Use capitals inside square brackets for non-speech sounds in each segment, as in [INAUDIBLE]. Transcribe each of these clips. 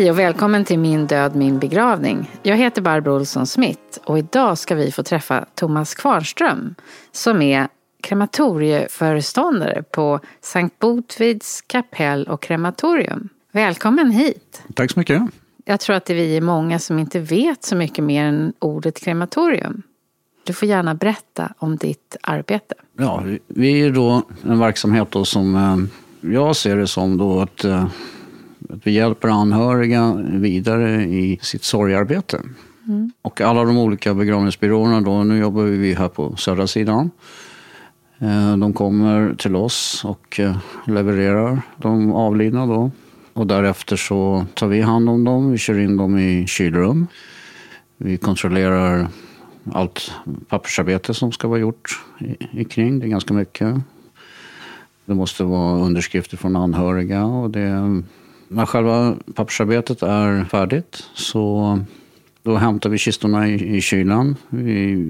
Hej och välkommen till Min död, min begravning. Jag heter Barbro Olsson Smith och idag ska vi få träffa Thomas Kvarnström som är krematorieföreståndare på Sankt Botvids kapell och krematorium. Välkommen hit! Tack så mycket! Jag tror att vi är många som inte vet så mycket mer än ordet krematorium. Du får gärna berätta om ditt arbete. Ja, vi är då en verksamhet då som eh, jag ser det som då att eh, att vi hjälper anhöriga vidare i sitt sorgarbete. Mm. Och alla de olika begravningsbyråerna då, nu jobbar vi här på södra sidan. Eh, de kommer till oss och eh, levererar de avlidna då. Och därefter så tar vi hand om dem, vi kör in dem i kylrum. Vi kontrollerar allt pappersarbete som ska vara gjort i, i kring. Det är ganska mycket. Det måste vara underskrifter från anhöriga och det när själva pappersarbetet är färdigt så då hämtar vi kistorna i, i kylan. Vi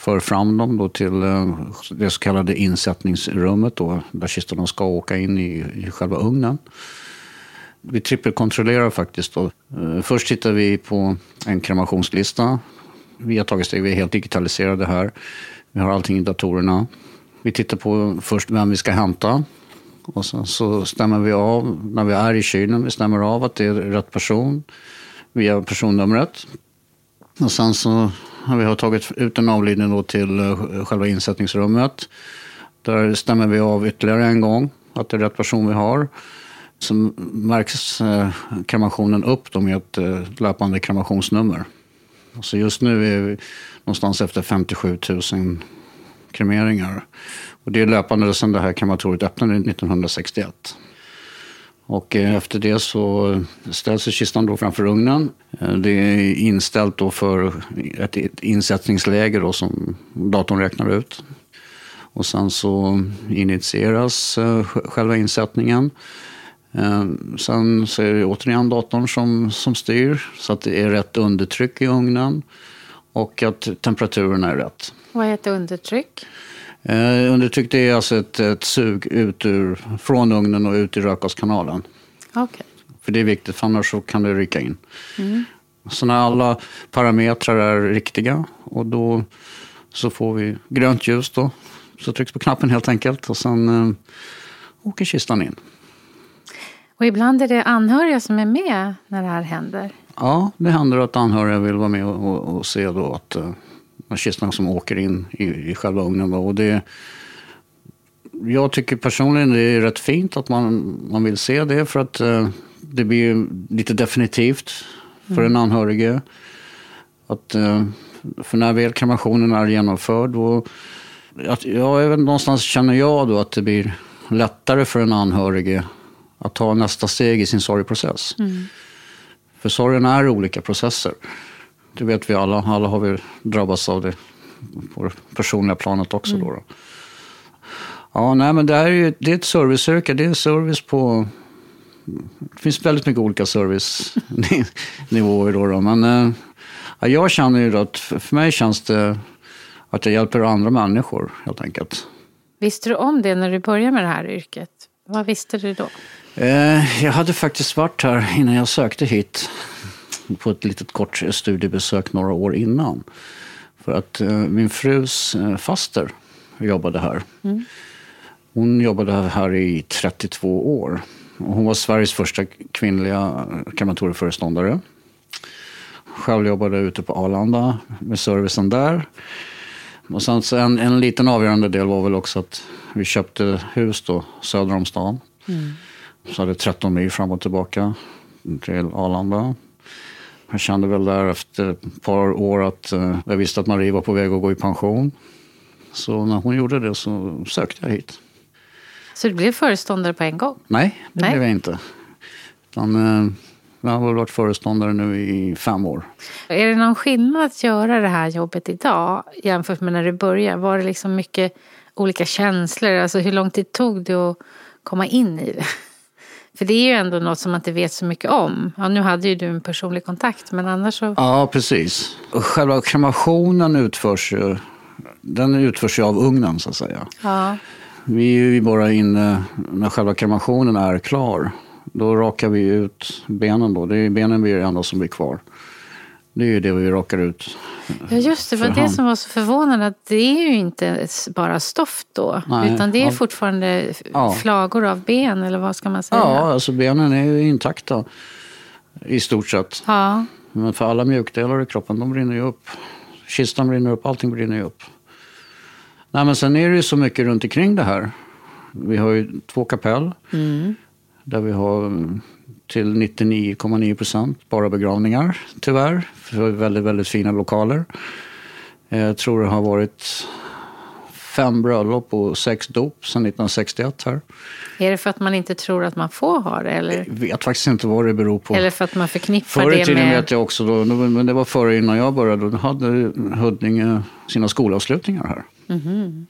för fram dem då till eh, det så kallade insättningsrummet då, där kistorna ska åka in i, i själva ugnen. Vi trippelkontrollerar faktiskt. Då. Eh, först tittar vi på en kremationslista. Vi har tagit steg, vi är helt digitaliserade här. Vi har allting i datorerna. Vi tittar på först vem vi ska hämta. Och sen så stämmer vi av, när vi är i kylen, vi stämmer av att det är rätt person via personnumret. Och sen så har vi tagit ut en avlidning då till eh, själva insättningsrummet. Där stämmer vi av ytterligare en gång att det är rätt person vi har. Så märks eh, kremationen upp då med ett eh, löpande kremationsnummer. Så just nu är vi någonstans efter 57 000 kremeringar. Och det är löpande sedan det här krematoriet öppnade 1961. Och eh, efter det så ställs kistan då framför ugnen. Eh, det är inställt då för ett insättningsläge då som datorn räknar ut. Och sen så initieras eh, själva insättningen. Sen så är det återigen datorn som, som styr så att det är rätt undertryck i ugnen och att temperaturen är rätt. Vad heter undertryck? Eh, undertryck det är alltså ett, ett sug ut ur, från ugnen och ut i rökgaskanalen. Okay. För det är viktigt, för annars så kan det rycka in. Mm. Så när alla parametrar är riktiga och då så får vi grönt ljus då. Så trycks på knappen helt enkelt och sen eh, åker kistan in. Och ibland är det anhöriga som är med när det här händer? Ja, det händer att anhöriga vill vara med och, och, och se då att eh, kistorna som åker in i, i själva ugnen. Då. Och det, jag tycker personligen det är rätt fint att man, man vill se det för att eh, det blir lite definitivt för mm. en anhörige. Att, eh, för när väl kremationen är genomförd då, att, ja, även någonstans känner jag då att det blir lättare för en anhörige att ta nästa steg i sin sorgprocess. Mm. För sorgen är olika processer. Det vet vi alla. Alla har vi drabbats av det på det personliga planet också. Mm. Då, då. Ja, nej, men det, är ju, det är ett serviceyrke. Det är service på... Det finns väldigt mycket olika servicenivåer. Då, då. Men äh, jag känner ju att för mig känns det att jag hjälper andra människor helt enkelt. Visste du om det när du började med det här yrket? Vad visste du då? Eh, jag hade faktiskt varit här innan jag sökte hit på ett litet kort studiebesök några år innan. För att eh, min frus eh, faster jobbade här. Mm. Hon jobbade här i 32 år. Hon var Sveriges första kvinnliga krematorieföreståndare. Själv jobbade jag ute på Arlanda med servicen där. Och sen så en, en liten avgörande del var väl också att vi köpte hus då söder om stan. Mm. Så hade 13 mil fram och tillbaka till Arlanda. Jag kände väl där efter ett par år att uh, jag visste att Marie var på väg att gå i pension. Så när hon gjorde det så sökte jag hit. Så du blev föreståndare på en gång? Nej, det Nej. blev jag inte. Utan, uh, jag har varit föreståndare nu i fem år. Är det någon skillnad att göra det här jobbet idag jämfört med när du började? Var det liksom mycket olika känslor? Alltså hur lång tid tog det att komma in i det? För det är ju ändå något som man inte vet så mycket om. Ja, nu hade ju du en personlig kontakt, men annars så... Ja, precis. Och själva kremationen utförs ju, den utförs ju av ugnen, så att säga. Ja. Vi är ju bara inne när själva kremationen är klar. Då rakar vi ut benen då. Det är benen blir det enda som blir kvar. Det är ju det vi rakar ut. Ja just det, var det som var så förvånande. Att det är ju inte bara stoft då. Nej, utan det är ja. fortfarande ja. flagor av ben eller vad ska man säga? Ja, alltså benen är ju intakta. I stort sett. Ja. Men för alla mjukdelar i kroppen, de brinner ju upp. Kistan brinner upp, allting brinner ju upp. Nej men sen är det ju så mycket runt omkring det här. Vi har ju två kapell. Mm. Där vi har till 99,9 procent bara begravningar, tyvärr. För väldigt, väldigt fina lokaler. Jag tror det har varit fem bröllop och sex dop sedan 1961 här. Är det för att man inte tror att man får ha det? Eller? Jag vet faktiskt inte vad det beror på. Eller för att man förknippar Förr i tiden med... vet jag också, då, men det var före innan jag började, då hade Huddinge sina skolavslutningar här. Mm.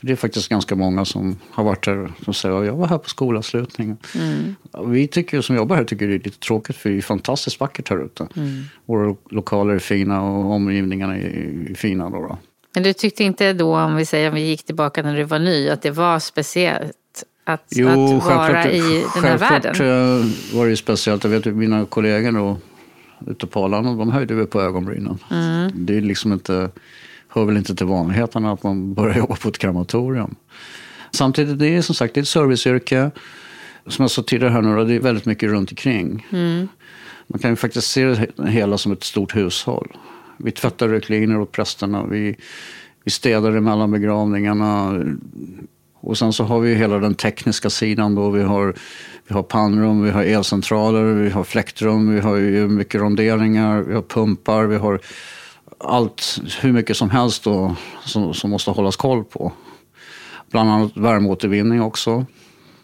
Det är faktiskt ganska många som har varit här och säger att jag var här på skolavslutningen. Mm. Vi tycker, som jobbar här tycker det är lite tråkigt för det är fantastiskt vackert här ute. Mm. Våra lokaler är fina och omgivningarna är fina. Då, då. Men du tyckte inte då, om vi säger om vi gick tillbaka när du var ny, att det var speciellt att, jo, att vara i den här världen? Jo, var det ju speciellt. Jag vet att mina kollegor då, ute på Arlanda, de höjde väl på ögonbrynen. Mm. Det är liksom inte hör väl inte till vanligheterna att man börjar jobba på ett krematorium. Samtidigt, det är som sagt det är ett serviceyrke. Som jag sa tidigare här nu, det är väldigt mycket runt omkring. Mm. Man kan ju faktiskt se det hela som ett stort hushåll. Vi tvättar rökliner åt prästerna, vi, vi städar emellan begravningarna. Och sen så har vi hela den tekniska sidan då. Vi har, vi har pannrum, vi har elcentraler, vi har fläktrum, vi har ju mycket ronderingar, vi har pumpar, vi har allt, hur mycket som helst då, som, som måste hållas koll på. Bland annat värmeåtervinning också.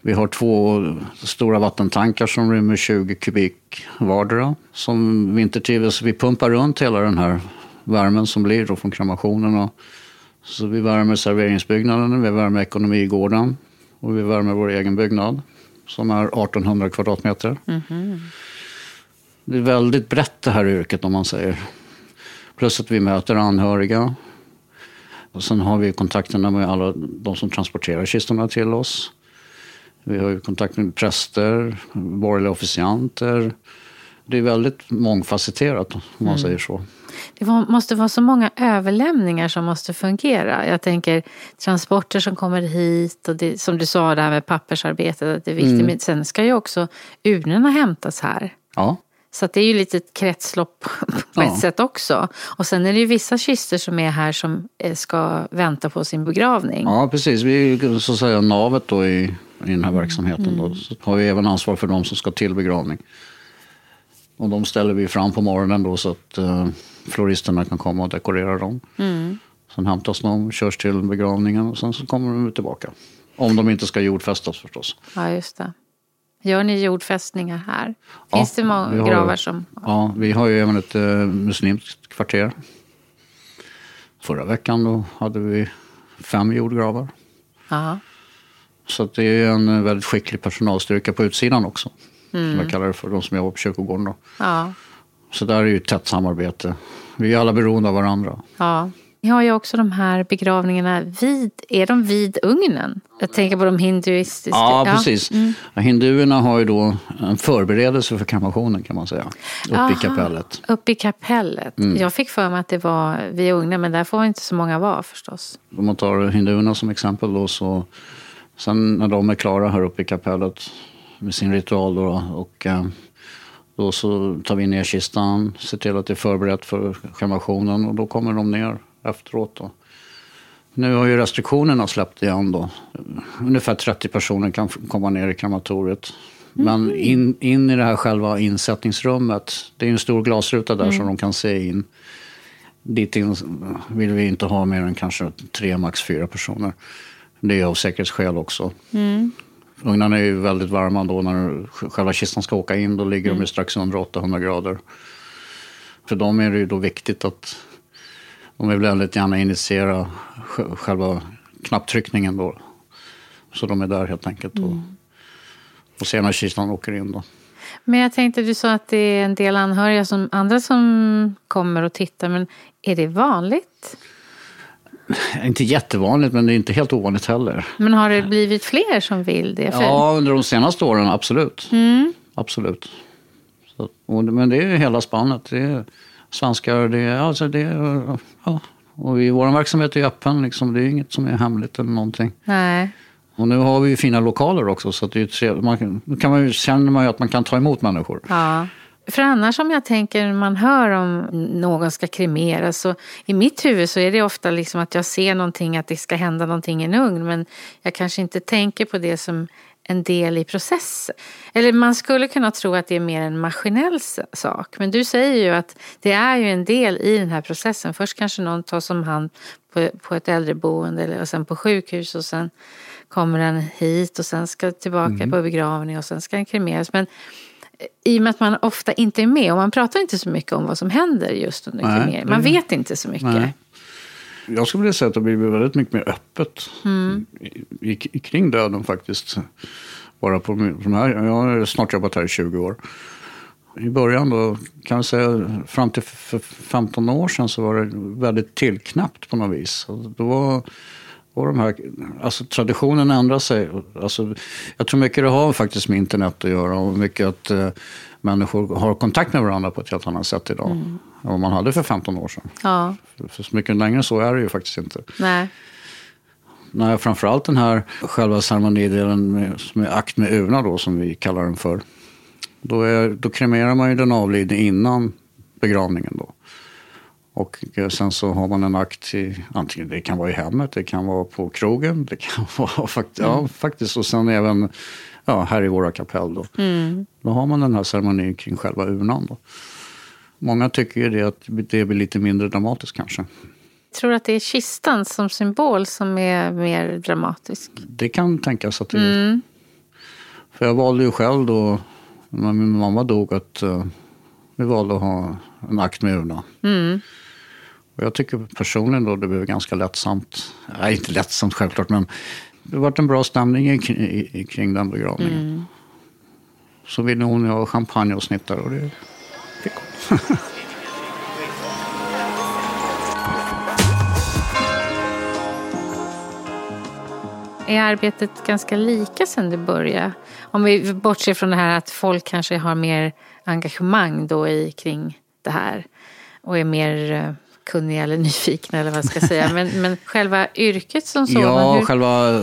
Vi har två stora vattentankar som rymmer 20 kubik vardera. Som vintertid, så vi pumpar runt hela den här värmen som blir då från kremationerna. Så vi värmer serveringsbyggnaden, vi värmer ekonomigården och vi värmer vår egen byggnad som är 1800 kvadratmeter. Mm -hmm. Det är väldigt brett det här yrket om man säger. Plus att vi möter anhöriga. Och sen har vi kontakterna med alla de som transporterar kistorna till oss. Vi har ju kontakt med präster, borgerliga officianter. Det är väldigt mångfacetterat om man mm. säger så. Det måste vara så många överlämningar som måste fungera. Jag tänker transporter som kommer hit och det, som du sa det här med pappersarbetet. Att det är viktigt. Mm. Men sen ska ju också urnorna hämtas här. Ja. Så det är ju lite ett kretslopp [LAUGHS] på ett sätt också. Och sen är det ju vissa kister som är här som eh, ska vänta på sin begravning. Ja, precis. Vi är så att säga navet då i, i den här verksamheten. Mm. Då. Så har vi även ansvar för de som ska till begravning. Och de ställer vi fram på morgonen då så att uh, floristerna kan komma och dekorera dem. Mm. Sen hämtas de, körs till begravningen och sen så kommer de tillbaka. Om de inte ska jordfästas förstås. Ja, just det. Gör ni jordfästningar här? Finns ja, det många har, gravar som... Ja, vi har ju även ett uh, muslimskt kvarter. Förra veckan då hade vi fem jordgravar. Aha. Så det är en väldigt skicklig personalstyrka på utsidan också. Mm. Som jag kallar det för, de som jobbar på kyrkogården. Då. Ja. Så där är ju ett tätt samarbete. Vi är alla beroende av varandra. Ja. Ni har ju också de här begravningarna vid, är de vid ugnen? Jag tänker på de hinduistiska. Ja, precis. Mm. Hinduerna har ju då en förberedelse för kremationen kan man säga. Uppe Aha, i kapellet. Uppe i kapellet. Mm. Jag fick för mig att det var vid ugnen, men där får inte så många vara förstås. Om man tar hinduerna som exempel då så Sen när de är klara här uppe i kapellet med sin ritual då, och eh, då så tar vi ner kistan, ser till att det är förberett för kremationen och då kommer de ner efteråt. Då. Nu har ju restriktionerna släppt igen då. Ungefär 30 personer kan komma ner i krematoriet. Men in, in i det här själva insättningsrummet, det är en stor glasruta där som de kan se in. Dit in vill vi inte ha mer än kanske tre, max fyra personer. Det är av säkerhetsskäl också. Ugnarna är ju väldigt varma då när själva kistan ska åka in. Då ligger de ju strax under 800 grader. För dem är det ju då viktigt att de vill väldigt gärna initiera sj- själva knapptryckningen då. Så de är där helt enkelt. Och, och ser när kistan åker in då. Men jag tänkte, du sa att det är en del anhöriga, som, andra som kommer och tittar. Men är det vanligt? Inte jättevanligt men det är inte helt ovanligt heller. Men har det blivit fler som vill det? För- Ja, under de senaste åren absolut. Absolut. Så, och, men det är ju hela spannet. Det är svenskar, det alltså det ja. Och vi, vår verksamhet är öppen, liksom. det är inget som är hemligt eller någonting. Nej. Och nu har vi ju fina lokaler också så att det är trevligt. Man, nu kan man ju, känner man ju att man kan ta emot människor. Ja. För annars om jag tänker man hör om någon ska kremeras så i mitt huvud så är det ofta liksom att jag ser någonting att det ska hända någonting i en ugn men jag kanske inte tänker på det som en del i processen. Eller man skulle kunna tro att det är mer en maskinell sak. Men du säger ju att det är ju en del i den här processen. Först kanske någon tas om hand på, på ett äldreboende eller, och sen på sjukhus och sen kommer den hit och sen ska tillbaka på begravning och sen ska den kremeras. Men i och med att man ofta inte är med och man pratar inte så mycket om vad som händer just under kremering. Man vet inte så mycket. Nej. Jag skulle vilja säga att det har blivit väldigt mycket mer öppet i, i, i, kring döden faktiskt. Bara på de här, jag har snart jobbat här i 20 år. I början då, kan jag säga, fram till för 15 år sedan så var det väldigt tillknappt på något vis. Och då var, var de här, alltså traditionen ändrar sig. Alltså, jag tror mycket det har faktiskt med internet att göra och mycket att eh, människor har kontakt med varandra på ett helt annat sätt idag. Än vad man hade för 15 år sedan. Ja, För så mycket längre så är det ju faktiskt inte. nej. När framförallt den här själva ceremonidelen med, som är akt med urna då som vi kallar den för. Då, är, då kremerar man ju den avlidne innan begravningen då. Och eh, sen så har man en akt i, antingen det kan vara i hemmet, det kan vara på krogen, det kan [LAUGHS] vara fakt, ja, faktiskt och sen även ja, här i våra kapell då. Då har man den här ceremonin kring själva urnan då. Många tycker ju det att det blir lite mindre dramatiskt kanske. Jag tror att det är kistan som symbol som är mer dramatisk. Det kan tänkas att det är. För jag valde ju själv då, när min mamma dog, att eh, vi valde att ha en akt med urna. Och jag tycker personligen då det blev ganska lättsamt. Nej, inte lättsamt självklart, men det var en bra stämning i, kring den begravningen. Så ville hon ha champagne och snittar och det. [LAUGHS] Är arbetet ganska lika sen det började? Om vi bortser från det här att folk kanske har mer engagemang då i kring det här och är mer eh, kunniga eller [LAUGHS] nyfikna eller vad jag ska säga. [LAUGHS] Men, men själva yrket som sådan? Ja, hur- själva,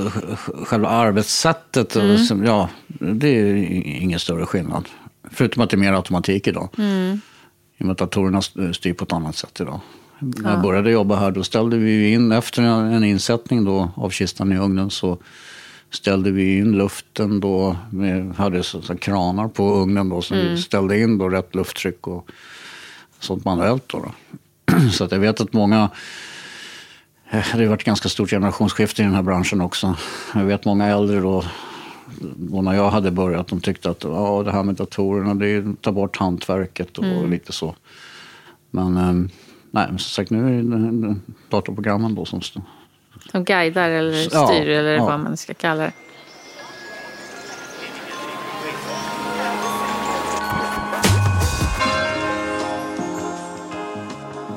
själva arbetssättet, och som- ja, det är ingen större skillnad. Förutom att det är mer automatik idag. I och med att datorerna styr på ett annat sätt idag. När jag började jobba här då ställde vi in, efter en insättning då av kistan i ugnen så ställde vi in luften då, med, hade så, så kranar på ugnen då som vi ställde in då rätt lufttryck och sånt manuellt då. då. [CLEARS THROAT] Så att jag vet att många Eh, Det har varit ganska stort generationsskifte i den här branschen också. Jag vet många äldre då, då när jag hade börjat, de tyckte att ja, det här med datorerna, det tar bort hantverket och lite så. Men eh, nej, men som sagt, nu är det datorprogrammen då som. Som guidar eller styr Ja, eller ja. vad man ska kalla det.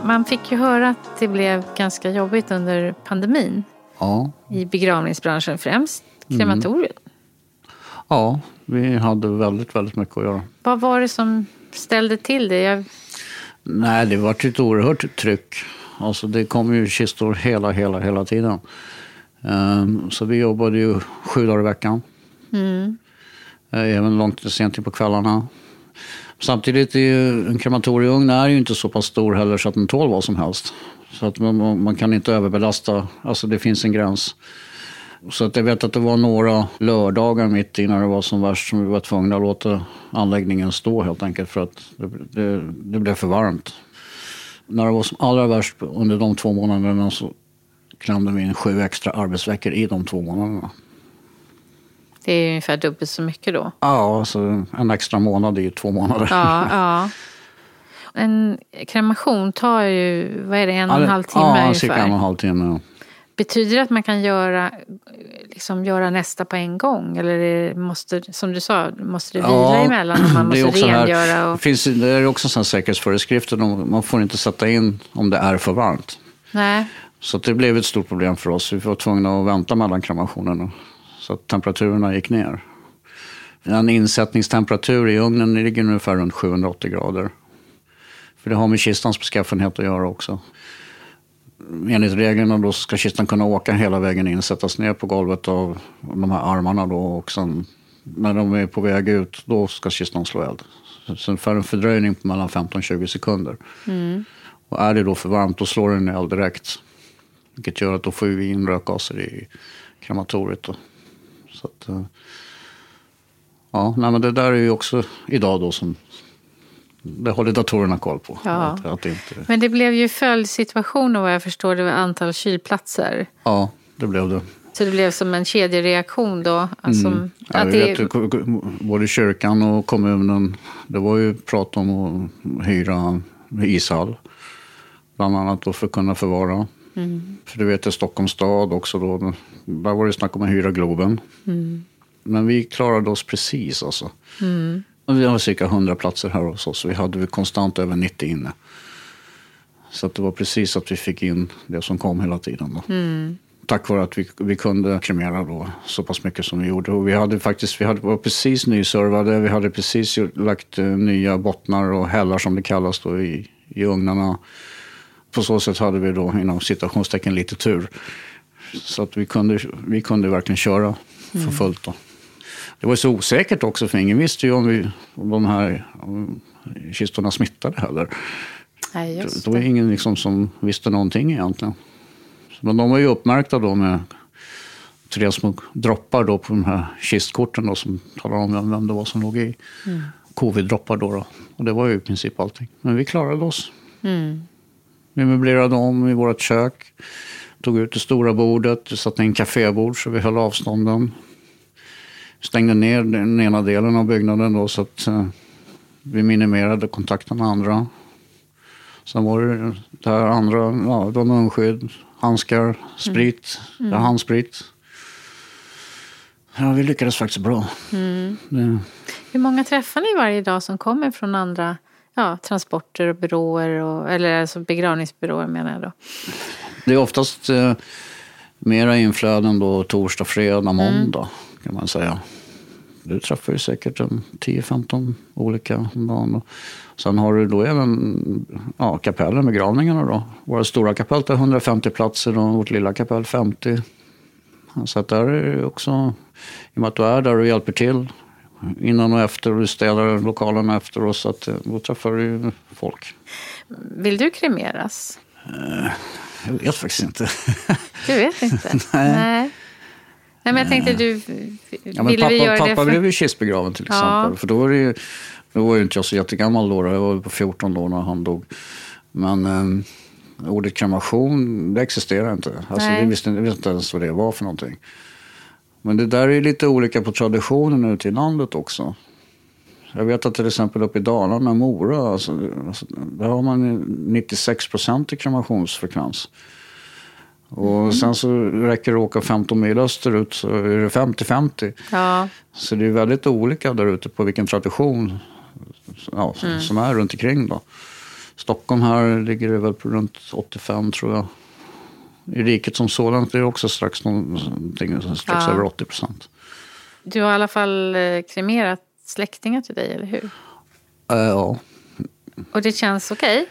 Man fick ju höra att det blev ganska jobbigt under pandemin Ja, i begravningsbranschen, främst krematoriet. Ja, vi hade väldigt, väldigt mycket att göra. Vad var det som ställde till det? Jag, Nej, det var ett oerhört tryck. Alltså det kom ju kistor hela, hela, hela tiden. Ehm, så vi jobbade ju sju dagar i veckan. Eh, Även långt sent in på kvällarna. Samtidigt är ju en krematorieugn är ju inte så pass stor heller så att den tål vad som helst. Så att man, man man kan inte överbelasta. Alltså det finns en gräns. Så att jag vet att det var några lördagar mitt i när det var som värst som vi var tvungna att låta anläggningen stå helt enkelt för att det, det, det blev för varmt. När det var som allra värst under de två månaderna så klämde vi in sju extra arbetsveckor i de två månaderna. Det är ungefär dubbelt så mycket då? Ja, alltså en extra månad är ju två månader. Ja, [LAUGHS] ja. En kremation tar ju, vad är det, en och en halv timme ja, ungefär? Ja, cirka en och en halv timme. Betyder det att man kan göra, liksom göra nästa på en gång? Eller det måste, som du sa, måste det vila Ja, emellan? Och man det måste också här- rengöra? Det, Och, finns, det är också sådana säkerhetsföreskrifter. De- Man får inte sätta in om det är för varmt. nej, Så det blev ett stort problem för oss. Vi var tvungna att vänta mellan kremationerna. Så att temperaturerna gick ner. En insättningstemperatur i ugnen ligger ungefär runt 780 grader. För det har med kistans beskaffenhet att göra också. Enligt reglerna då ska kistan kunna åka hela vägen in, sättas ner på golvet av de här armarna då och sen när de är på väg ut, då ska kistan slå eld. Så för en fördröjning på mellan 15-20 sekunder. Och är det då för varmt, då slår den eld direkt. Vilket gör att då får vi in rökgaser i krematoriet. Då. Så att, eh, ja, nej, men det där är ju också idag då som det håller datorerna koll på. Ja. Att, att det inte, men det blev ju följdsituationer vad jag förstår, det var antal kylplatser. ja, det blev det. Så det blev som en kedjereaktion då? Alltså, Mm. Ja, att det, vet, både kyrkan och kommunen, det var ju prat om att hyra ishall. Bland annat då för att kunna förvara. För du vet, i Stockholms stad också då, där var det snack om att hyra Globen. Men vi klarade oss precis alltså. Och vi har cirka 100 platser här hos oss. Vi hade vi konstant över 90 inne. Så det var precis att vi fick in det som kom hela tiden. Då. Tack vare att vi, vi kunde kremera då så pass mycket som vi gjorde. Och vi hade faktiskt, vi hade, var precis nyservade. Vi hade precis lagt eh, nya bottnar och hällar som det kallas då i, i ugnarna. På så sätt hade vi då inom citationstecken lite tur. Så att vi kunde, vi kunde verkligen köra för fullt. Då. Det var så osäkert också för ingen visste ju om, vi, om de här om kistorna smittade heller. nej, just Det var det. ingen liksom som visste någonting egentligen. Men de var ju uppmärkta då med tre små droppar då på de här kistkorten då som talar om vem, det var som låg i. Covid-droppar då, då. Och det var ju i princip allting. Men vi klarade oss. Vi möblerade om i vårt kök. Tog ut det stora bordet, satte in kafébord så vi höll avstånden. Stängde ner den ena delen av byggnaden då så att eh, vi minimerade kontakten med andra. Sen var det det här andra, ja, det var munskydd, handskar, sprit, ja, handsprit. Ja, vi lyckades faktiskt bra. Det, Hur många träffar ni varje dag som kommer från andra ja, transporter och byråer? Och, eller alltså begravningsbyråer menar jag då. det är oftast eh, mera inflöden då torsdag, fredag, måndag kan man säga. Du träffar ju säkert en 10-15 olika dagen. Och Sen har du då även ja, kapellen, begravningarna då. Våra stora kapell tar 150 platser och vårt lilla kapell 50. Så att där är också, i och med att du är där och hjälper till innan och efter och du städar lokalen efter oss, så att eh, då träffar du ju folk. Vill du kremeras? Jag vet faktiskt inte. Du vet inte? [LAUGHS] Nej. Nej. Nej, men jag tänkte du... Ja, men pappa vi göra pappa det för... blev ju kistbegraven till Ja. exempel. För då var, det ju, då var ju inte jag så jättegammal då. Jag var på 14 då när han dog. Men eh, ordet kremation, det existerar inte. Alltså, Nej. vi, visste, vi visste inte ens vad det var för någonting. Men det där är lite olika på traditionen ute i landet också. Jag vet att till exempel uppe i Dalarna, Mora, alltså, alltså, där har man ju 96 procent i kremationsfrekvens. Och sen så räcker det att åka 15 mil österut så är det 50-50. Ja, Så det är väldigt olika där ute på vilken tradition ja, som är runt omkring då. Stockholm här ligger det väl på runt 85 tror jag. I riket som sådant är det också strax, någonting, strax Ja. över 80 procent. du har i alla fall eh, kremerat släktingar till dig, eller hur? Äh, ja. Och det känns okej?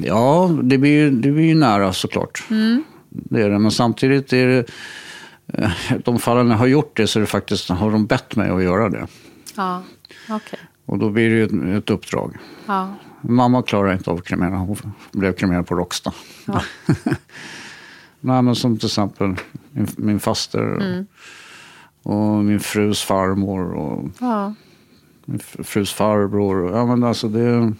Ja, det blir, ju- det blir ju nära såklart. Det är det. Men samtidigt är det, eh, de fallen jag har gjort det så är det faktiskt, har de bett mig att göra det. Ja, okej. Och då blir det ju ett, ett uppdrag. Ja. Mamma klarar inte av att kremera. Hon blev kremerad på Råcksta. Ja. [LAUGHS] Nej, men som till exempel min, min faster Mm. och min frus farmor och Ja. min fr- frus farbror. Ja, men alltså det,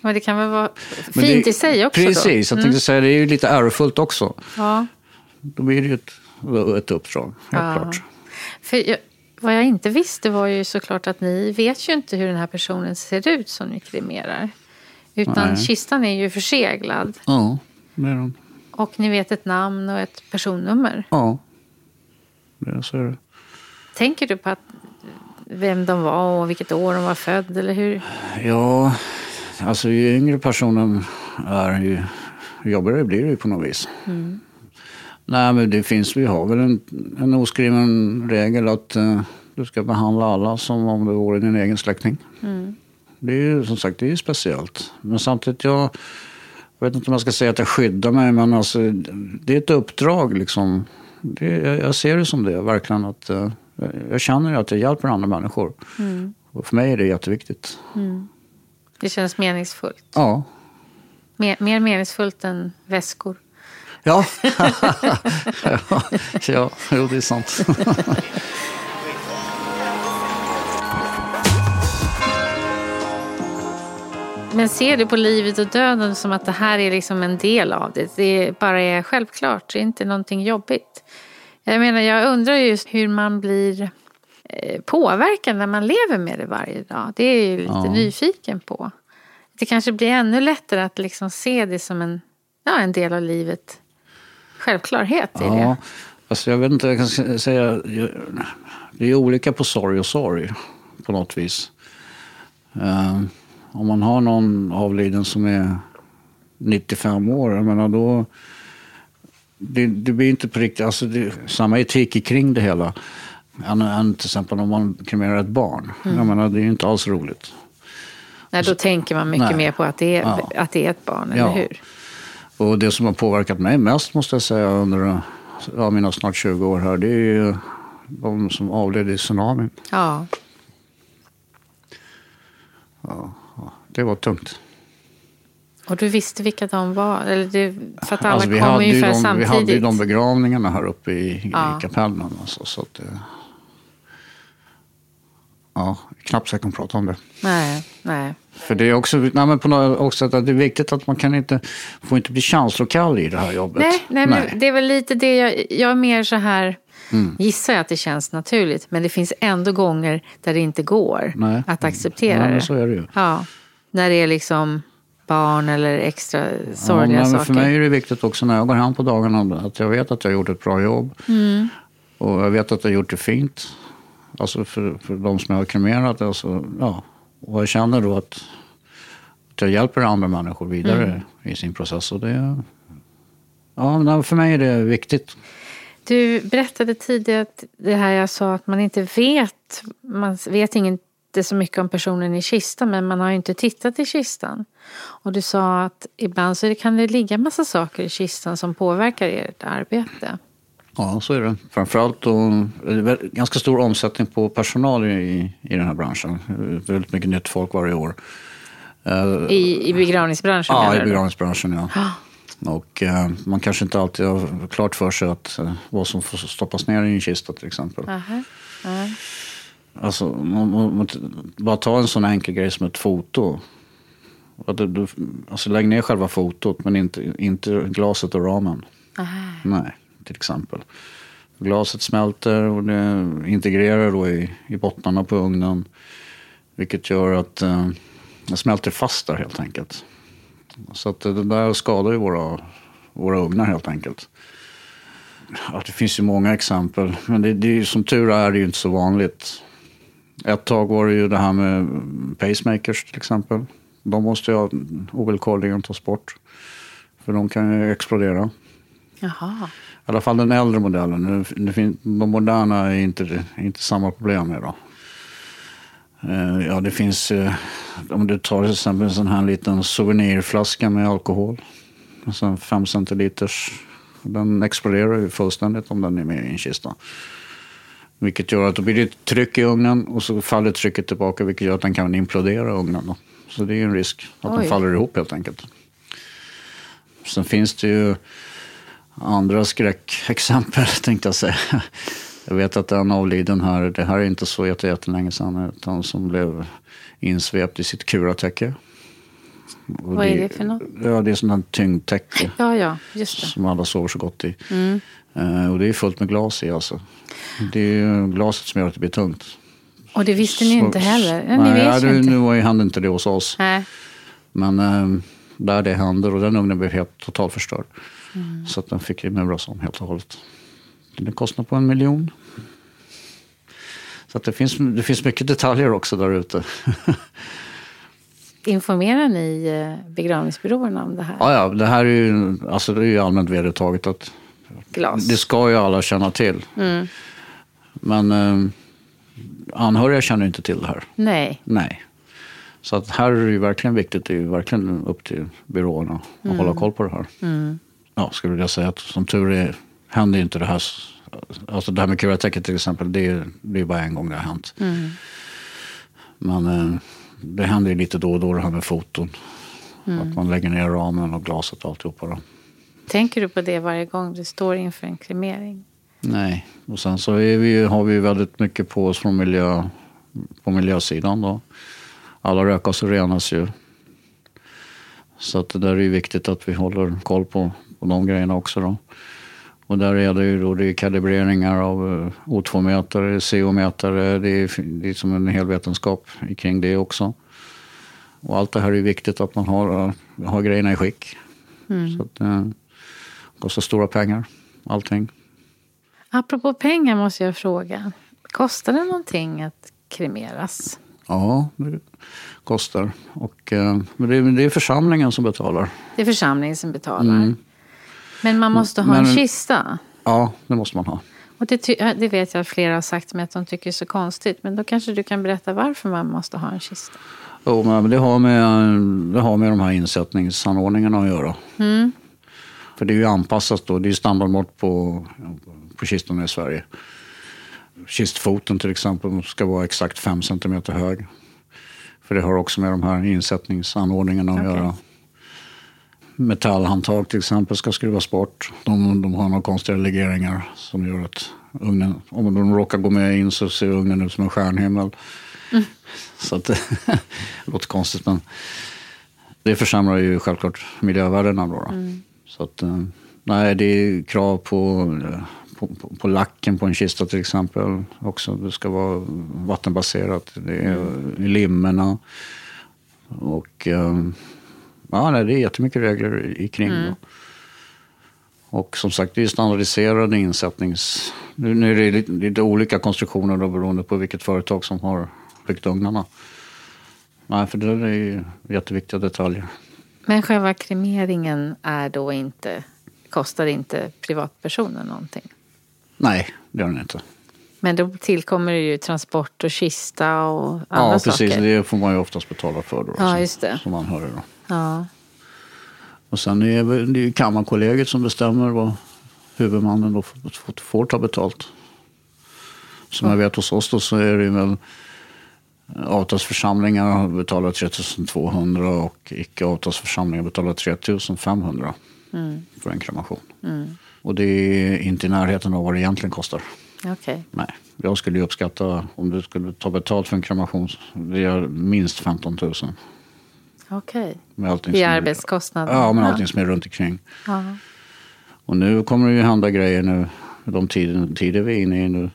Men det kan väl vara fint det, i sig också Precis, då? jag tänkte säga det är ju lite ärofullt också. Ja. Då blir det ju ett, ett uppdrag, helt Ja. klart. För jag, vad jag inte visste var ju såklart att ni vet ju inte hur den här personen ser ut som ni kremerar. Utan Nej. kistan är ju förseglad. Ja, det är de. Och ni vet ett namn och ett personnummer. Ja, det, så är det. Tänker du på att vem de var och vilket år de var född eller hur? Ja, alltså ju yngre personen är ju jobbigare blir det ju på något vis. Nej, men det finns, vi har väl en, en oskriven regel att eh, du ska behandla alla som om det vore din egen släkting. Det är ju som sagt det är ju speciellt. Men samtidigt, jag, jag vet inte om jag ska säga att jag skyddar mig, men alltså, det är ett uppdrag liksom. Det, jag, jag ser det som det, verkligen. att eh, Jag känner att jag hjälper andra människor. Och för mig är det jätteviktigt. Det känns meningsfullt. Ja. Mer, mer meningsfullt än väskor. Ja, ja, [LAUGHS] ja jo, det är sant. [LAUGHS] Men ser du på livet och döden som att det här är liksom en del av det? Det bara är självklart, det är inte någonting jobbigt. Jag menar, jag undrar just hur man blir eh, påverkad när man lever med det varje dag. Det är jag ju lite Ja. nyfiken på. Det kanske blir ännu lättare att liksom se det som en, ja, en del av livet. Självklarhet i Ja, det. alltså jag vet inte, jag kan säga, det är olika på sorg och sorg på något vis. Eh, om man har någon avliden som är 95 år, jag menar då, det, det blir inte på riktigt, alltså det, samma etik kring det hela. Än, än till exempel om man kremerar ett barn. Jag menar, det är ju inte alls roligt. Nej, då tänker man mycket Nej. mer på att det är, Ja. att det är ett barn, Ja. eller hur? Och det som har påverkat mig mest måste jag säga under ja, mina snart 20 år här, det är ju de som avled i tsunamin. Ja. Det var tungt. Och du visste vilka de var? Eller du, för att alla Alltså, vi, kom ungefär de, vi samtidigt. hade ju de begravningarna här uppe i, Ja. i kapellen. Alltså, så att, det- ja, knappt så jag kan prata om det. Nej, nej. För det är också, nej, men på något också att det är viktigt att man kan inte, får inte bli känslokall i det här jobbet. Nej, nej, men det är väl lite det jag, jag är mer så här, Mm. gissar jag att det känns naturligt, men det finns ändå gånger där det inte går Nej. att acceptera Ja, men det. så är det ju. Ja, när det är liksom barn eller extra sorgliga ja, men saker. För mig är det viktigt också när jag går hem på dagarna att jag vet att jag har gjort ett bra jobb. Mm. Och jag vet att jag har gjort det fint. Alltså för, för de som jag har kremerat. Alltså, ja. Och jag känner då att, att jag hjälper andra människor vidare Mm. i sin process. Och det, ja, för mig är det viktigt. Du berättade tidigare att det här jag sa att man inte vet, man vet inte så mycket om personen i kistan men man har ju inte tittat i kistan. Och du sa att ibland så kan det ligga massa saker i kistan som påverkar ert arbete. Ja, så är det. Framförallt då, är det väl ganska stor omsättning på personal i, i den här branschen. Är Väldigt mycket nytt folk varje år. Eh, I, i begravningsbranschen Ja, i begravningsbranschen ja. Ja. Och eh, man kanske inte alltid har klart för sig att, eh, vad som får stoppas ner i en kista till exempel. Aha. Ja. Alltså, man, man, man, bara ta en sån enkel grej som ett foto. Att du, du, alltså lägg ner själva fotot men inte, inte glaset och ramen. Aha. Nej, till exempel. Glaset smälter och det integrerar då i, i bottnarna på ugnen. Vilket gör att eh, det smälter fast där helt enkelt. Så att det där skadar ju våra, våra ugnar helt enkelt. Ja, det finns ju många exempel. Men det, det är, ju- som tur är det ju inte så vanligt. Ett tag var det ju det här med pacemakers till exempel. De måste ju ovillkorligen tas bort. För de kan ju explodera. Jaha. I alla fall den äldre modellen. Nu- nu fin- De moderna är inte, inte samma problem med. Då. Eh, Ja, det finns, eh, om du tar till exempel en sån här liten souvenirflaska med alkohol. En 5 centiliters. Den exploderar ju fullständigt om den är med i en kista. Vilket gör att då blir det tryck i ugnen och så faller trycket tillbaka vilket gör att den kan implodera ugnen. Då. Så det är ju en risk att Oj. den faller ihop helt enkelt. Sen finns det ju andra skräckexempel [LAUGHS] tänkte jag säga. Jag vet att en avliden här, det här är inte så jättelänge sedan, utan som blev insvept i sitt kuratäcke. Och Vad är det för något? Ja, det är sånt här tyngdtäcke. Ja, ja, just det. Som alla sover så gott i. Mm. Uh, och det är fullt med glas i alltså. Det är glaset som gör att det blir tungt. Och det visste ni så, inte heller? Nej, ni vet ja, inte. nu hände inte det hos oss. Nej. Men uh, där det händer och den ugnen blev helt totalt förstörd. Mm. Så att den fick muras om helt och hållet. Det kostade på en miljon. Så att det, finns, det finns mycket detaljer också där ute. [LAUGHS] Informerar ni eh, begravningsbyråerna om det här? Ja, ja det här är ju, alltså det är ju allmänt vedertaget att Glas. det ska ju alla känna till. Mm. Men eh, anhöriga känner inte till det här. Nej. Nej. Så att här är det ju verkligen viktigt, det är ju verkligen upp till byråerna att mm. hålla koll på det här. Mm. Ja, skulle jag säga att som tur är händer inte det här. Alltså det här med kuratäcket till exempel, det är, är bara en gång det har hänt. Mm. Men eh, det händer ju lite då och då det här med foton. Mm. Att man lägger ner ramen och glaset och alltihopa. Då. Tänker du på det varje gång du står inför en kremering? Nej, och sen så vi, har vi väldigt mycket på oss från miljö, på miljösidan. Då. Alla rökas och renas ju. Så att det där är ju viktigt att vi håller koll på, på de grejerna också. Då. Och där är det ju då det är kalibreringar av eh, O2-mätare, CO-mätare. Det är, det är som en hel vetenskap kring det också. Och allt det här är viktigt att man har, eh, har grejerna i skick. Mm. Så att, det eh, kostar stora pengar, allting. Apropå pengar måste jag fråga. Kostar det någonting att kremeras? Ja, det kostar. Och, men det är, det är församlingen som betalar. Det är församlingen som betalar? Mm. Men man måste ha Men, en kista? Ja, det måste man ha. Och det, det vet jag att flera har sagt mig att de tycker är så konstigt. Men då kanske du kan berätta varför man måste ha en kista? Jo, men det har med, det har med de här insättningsanordningarna att göra. Mm. För det är ju anpassat då. Det är standardmått på, på kistorna i Sverige. Kistfoten till exempel ska vara exakt 5 cm hög. För det har också med de här insättningsanordningarna att okay. göra metallhandtag till exempel ska skruvas bort. De, de har några konstiga legeringar som gör att ugnen, om de råkar gå med in så ser ugnen ut som en stjärnhimmel. Mm. Så att, [LAUGHS] det låter konstigt men det försämrar ju självklart miljövärdena då. då. Mm. Så att, eh, nej, det är krav på, på, på, på, lacken på en kista till exempel. Också, det ska vara vattenbaserat. Det är mm. limmerna. Och um, Ja, nej, det är jättemycket regler i kring. Mm. Och som sagt, det är standardiserade insättnings... Nu, nu är det lite, lite, olika konstruktioner då, beroende på vilket företag som har byggt ugnarna. Nej, för det är jätteviktiga detaljer. Men själva kremeringen är då inte, kostar inte privatpersonen någonting? Nej, det gör den inte. Men då tillkommer det ju transport och kista och andra ja, precis, saker. Ja, precis. Det får man ju oftast betala för då. Ja, just det. Som anhörig då. Ja. Och sen är det ju Kammarkollegiet som bestämmer vad huvudmannen då får, får ta betalt. Som jag vet hos oss då så är det väl avtalsförsamlingar betalar 3200 och icke avtalsförsamlingar betalar 3500 mm. för en kremation. Mm. Och det är inte i närheten av vad det egentligen kostar. Okay. Nej, jag skulle uppskatta om du skulle ta betalt för en kremation, det är minst 15 000. Okej. Okay. I arbetskostnader? Ja, med allting som är runt omkring. Ja. Och nu kommer det ju hända grejer nu, de tider, tider vi är inne i nu.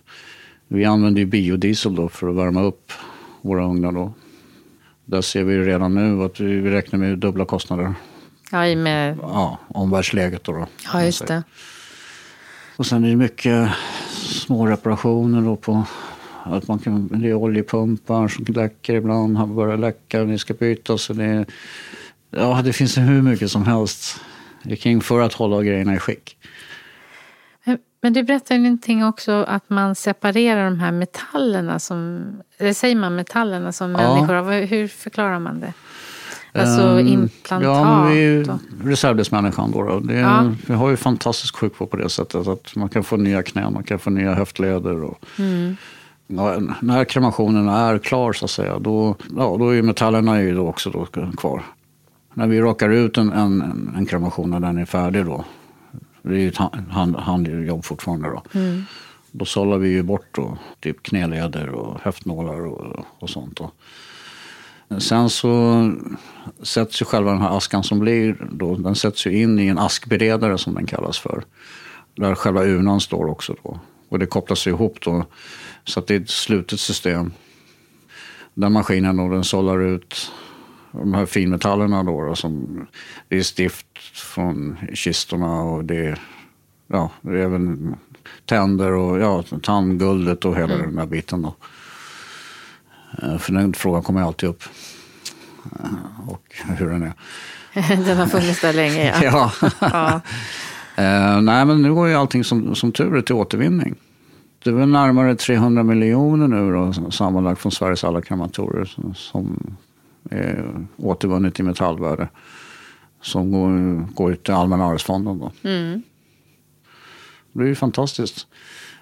Vi använder ju biodiesel då för att värma upp våra ugnar då. Där ser vi redan nu att vi räknar med dubbla kostnader. Ja, i med... Ja, omvärldsläget då. då ja, just det. Och sen är det mycket små reparationer då på att man kan, det är oljepumpar som läcker ibland, har börjat läcka, det ska bytas. Det, ja, det finns hur mycket som helst kring för att hålla grejerna i skick. Men du berättade någonting också att man separerar de här metallerna som, eller säger man metallerna som ja. människor har? Hur förklarar man det? Alltså um, implantat? Ja, vi är reservdelsmänniskan då. då. Det ja. Vi har ju fantastisk sjukvård på det sättet. Att man kan få nya knän, man kan få nya höftleder. Och, mm. När kremationen är klar så att säga, då, ja, då är metallerna ju då också då kvar. När vi rakar ut en, en, en kremation när den är färdig då, Det är ju ett hand, handjobb fortfarande då. Då sållar vi ju bort då, typ knäleder och höftnålar och, och sånt. Då. Sen så sätts ju själva den här askan som blir, då, den sätts ju in i en askberedare som den kallas för. Där själva urnan står också då. Och det kopplas ihop då. Så att det är ett slutet system. Den maskinen då, den sållar ut de här finmetallerna då. då som, det är stift från kistorna och det är, ja, det är även tänder och ja, tandguldet och hela mm. den där biten. Då. Eh, för den frågan kommer alltid upp. Eh, och hur den är. [LAUGHS] den har funnits där länge ja. [LAUGHS] ja. ja. uh, [LAUGHS] nej men nu går ju allting som, som tur är till återvinning. Det är väl närmare 300 miljoner nu då, sammanlagt från Sveriges alla krematorer som är återvunnet i metallvärde. Som går, går ut till Allmänna arvsfonden. Då. Mm. Det är ju fantastiskt.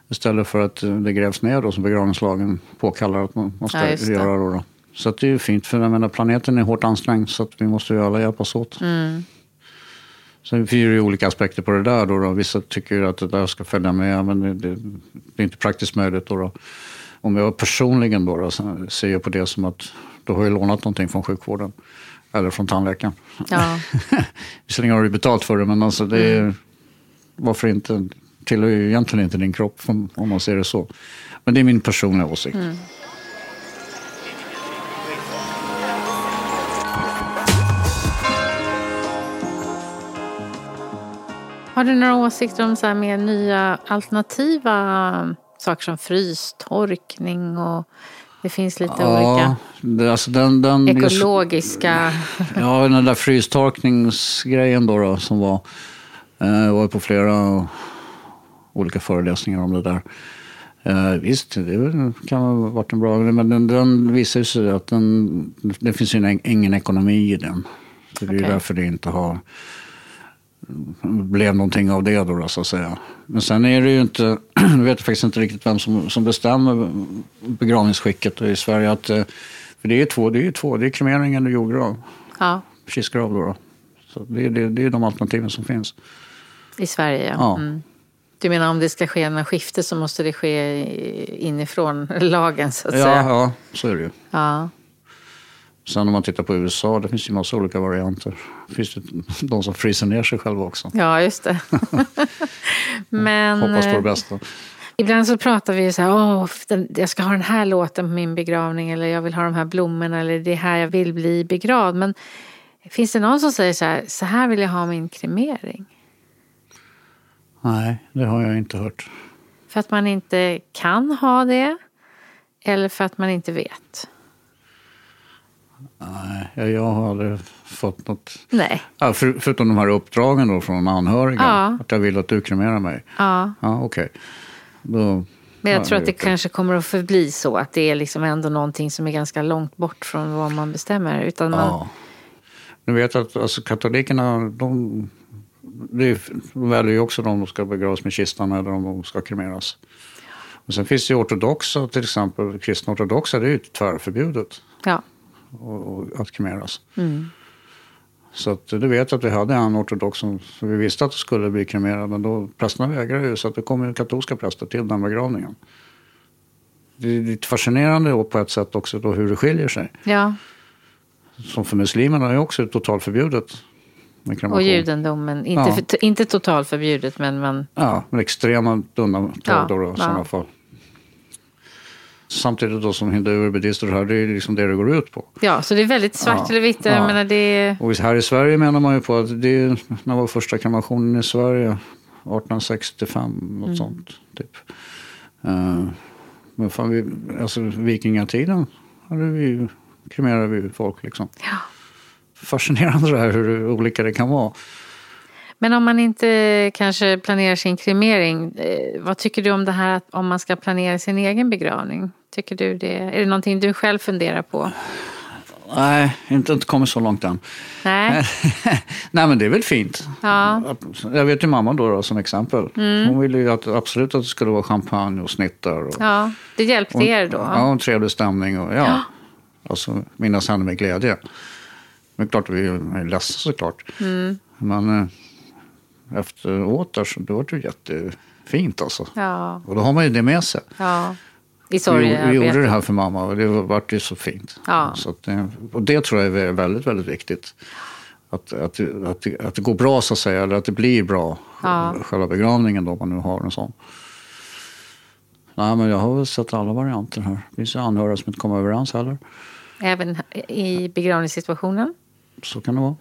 Istället för att det grävs ner då som begravningslagen påkallar att man måste ja, göra. Då, då. Så det är ju fint för jag menar, planeten är hårt ansträngd så att vi måste ju alla hjälpas åt. Mm. Sen finns det ju olika aspekter på det där. Då, då. Vissa tycker att det där ska följa med men det, det, det är inte praktiskt möjligt. Då, då. Om jag personligen då, då ser jag på det som att då har jag lånat någonting från sjukvården. Eller från tandläkaren. Ja. [LAUGHS] Visserligen har du betalt för det men alltså det är, mm. varför inte? tillhör ju egentligen inte din kropp om man ser det så. Men det är min personliga åsikt. Mm. Har du några åsikter om så här mer nya alternativa saker som frystorkning och det finns lite ja, olika det, alltså den, den, ekologiska... Ja, den där frystorkningsgrejen då, då som var, eh, var på flera olika föreläsningar om det där. Uh, visst, det kan ha varit en bra, men den, den visar sig att den, det finns ju ingen ekonomi i den. Så det är okay. därför det inte har blev någonting av det då, så att säga. Men sen är det ju inte, [CLEARS THROAT] jag vet faktiskt inte riktigt vem som, som bestämmer begravningsskicket i Sverige. Att, eh, för det är två, det är två, det är kremering eller jordgrav. Ja. Kistgrav då. då. Så det, det, det är de alternativen som finns. I Sverige, ja. ja. Mm. Du menar om det ska ske en skifte så måste det ske inifrån [LAUGHS] lagen så att ja, säga? Ja, så är det ju. Ja. Sen om man tittar på USA, det finns ju massa olika varianter. Det finns det de som fryser ner sig själva också. Ja, just det. [LAUGHS] Men, Hoppas på det bästa. Ibland så pratar vi så här, Åh, jag ska ha den här låten på min begravning eller jag vill ha de här blommorna eller det är här jag vill bli begravd. Men finns det någon som säger så här, så här vill jag ha min kremering? Nej, det har jag inte hört. För att man inte kan ha det? Eller för att man inte vet? Nej, jag har aldrig fått något. Nej. Ja, för, förutom de här uppdragen då från anhöriga. Ja. Att jag vill att du kremerar mig. Ja. Ja, okej. Okay. Men jag tror att det, kanske kommer att förbli så. Att det är liksom ändå någonting som är ganska långt bort från vad man bestämmer. Utan man... Ja. Nu vet att alltså, katolikerna, de det väljer ju också om de ska begravas med kistan eller om de ska kremeras. Och sen finns det ju ortodoxa, till exempel kristna ortodoxa, det är ju tvärförbjudet ja. Att kremeras. Mm. Så att, du vet att vi hade en ortodox som, som vi visste att det skulle bli kremerad, men då prästerna vägrade ju så att det kom ju katolska präster till den begravningen. Det är lite fascinerande på ett sätt också då hur det skiljer sig. Ja. Som för muslimerna är också totalförbjudet och judendomen, inte, ja. inte totalförbjudet men man... Ja, men extrema undantag ja, då, i sådana fall. Samtidigt då som hinduer, buddister och det här, det är liksom det det går ut på. Ja, så det är väldigt svart ja, eller vitt. Ja. Menar, det... Och här i Sverige menar man ju på att det är, när var första kremationen i Sverige? 1865, något mm. sånt. Typ. Uh, men fan, vi, alltså vikingatiden hade vi, kremerade vi folk liksom. Ja fascinerande det här hur olika det kan vara. Men om man inte kanske planerar sin kremering, eh, vad tycker du om det här om man ska planera sin egen begravning? Tycker du det? Är det någonting du själv funderar på? Nej, inte, inte kommit så långt än. Nej. [LAUGHS] Nej men det är väl fint. Ja. Jag vet ju mamma då, då som exempel. Mm. Hon ville ju att, absolut att det skulle vara champagne och snittar. Och, ja, det hjälpte och, er då? Ja, och en trevlig stämning. Och, ja, ja. [GASPS] Alltså minnas henne med glädje. Men klart vi är ledsna såklart. Mm. Men, eh, efteråt där så det var det jättefint alltså. Ja, Och då har man ju det med sig. ja. I Vi, sorgearbetet. vi gjorde det här för mamma och det vart ju så fint. Ja. Så att, det- och det tror jag är väldigt, väldigt viktigt. Att, att, att, det- att det går bra så att säga, eller att det blir bra. Ja. Själva begravningen då, om man nu har en sån. Nej, men jag har väl sett alla varianter här. Det finns ju anhöriga som inte kommer överens heller. Även i begravningssituationen. Så kan det vara.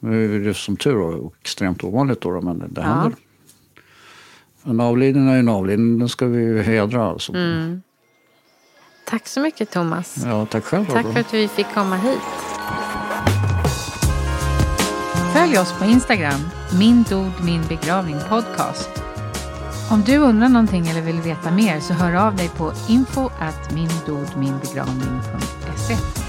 Nu är det som tur är extremt ovanligt då, men det, Ja. händer. En avliden är en avliden, den ska vi hedra. Alltså. Mm. Tack så mycket Thomas. Ja, tack själv. Tack för att vi fick komma hit. Följ oss på Instagram, min dod min begravning podcast. Om du undrar någonting eller vill veta mer så hör av dig på info at mindodminbegravning.se.